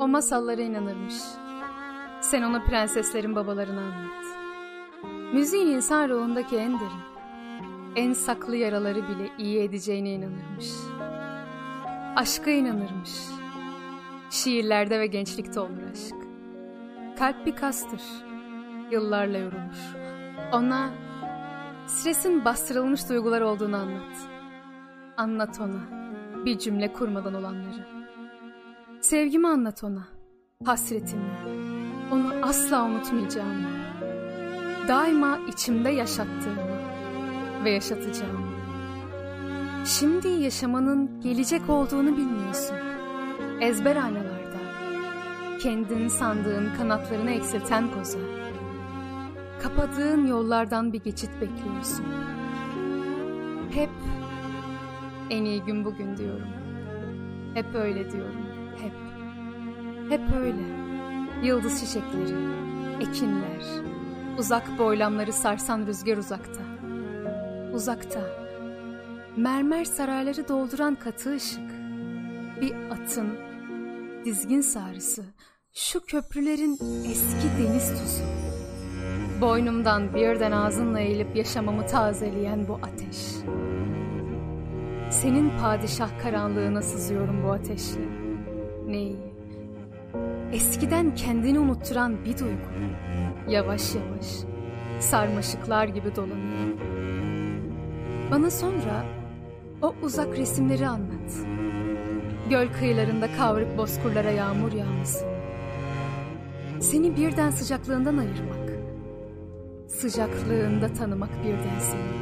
O masallara inanırmış. Sen ona prenseslerin babalarını anlat. Müziğin insan ruhundaki en derin, en saklı yaraları bile iyi edeceğine inanırmış. Aşka inanırmış. Şiirlerde ve gençlikte olur aşk. Kalp bir kastır. Yıllarla yorulur. Ona stresin bastırılmış duygular olduğunu anlat. Anlat ona bir cümle kurmadan olanları. Sevgimi anlat ona. Hasretimi. Onu asla unutmayacağımı. Daima içimde yaşattığımı ve yaşatacağımı. Şimdi yaşamanın gelecek olduğunu bilmiyorsun. Ezber aynalarda. Kendin sandığın kanatlarını eksilten koza. Kapadığın yollardan bir geçit bekliyorsun. Hep en iyi gün bugün diyorum. Hep öyle diyorum. Hep. Hep öyle. Yıldız çiçekleri, ekinler, uzak boylamları sarsan rüzgar uzakta. Uzakta. Mermer sarayları dolduran katı ışık. Bir atın dizgin sarısı. Şu köprülerin eski deniz tuzu. Boynumdan birden ağzınla eğilip yaşamamı tazeleyen bu ateş. Senin padişah karanlığına sızıyorum bu ateşle. Neyi? Eskiden kendini unutturan bir duygu. Yavaş yavaş, sarmaşıklar gibi dolanıyor. Bana sonra o uzak resimleri anlat. Göl kıyılarında kavruk bozkurlara yağmur yağması. Seni birden sıcaklığından ayırmak. Sıcaklığında tanımak birden seni.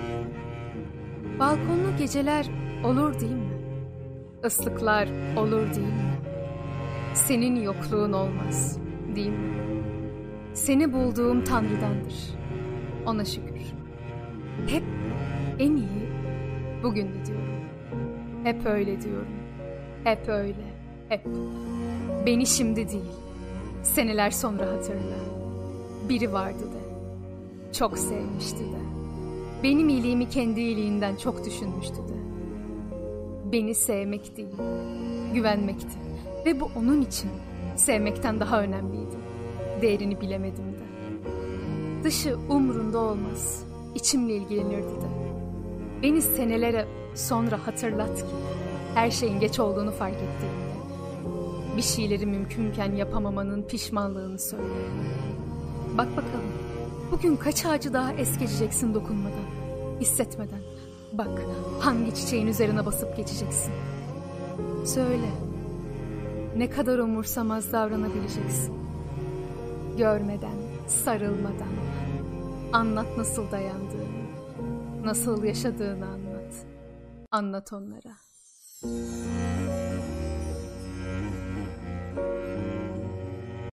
Balkonlu geceler olur değil mi? Islıklar olur değil mi? Senin yokluğun olmaz değil mi? Seni bulduğum Tanrı'dandır. Ona şükür. Hep en iyi bugün diyorum. Hep öyle diyorum. Hep öyle. Hep. Beni şimdi değil. Seneler sonra hatırla. Biri vardı de. Çok sevmişti de. Benim iyiliğimi kendi iyiliğinden çok düşünmüştü de. Beni sevmek değil, güvenmekti. Ve bu onun için sevmekten daha önemliydi. Değerini bilemedim de. Dışı umrunda olmaz, içimle ilgilenirdi de. Beni senelere sonra hatırlat ki her şeyin geç olduğunu fark ettiğimde bir şeyleri mümkünken yapamamanın pişmanlığını söyle. Bak bakalım bugün kaç ağacı daha es geçeceksin dokunmadan, hissetmeden. Bak hangi çiçeğin üzerine basıp geçeceksin. Söyle. Ne kadar umursamaz davranabileceksin. Görmeden, sarılmadan. Anlat nasıl dayandığını, nasıl yaşadığını anlat. Anlat onlara.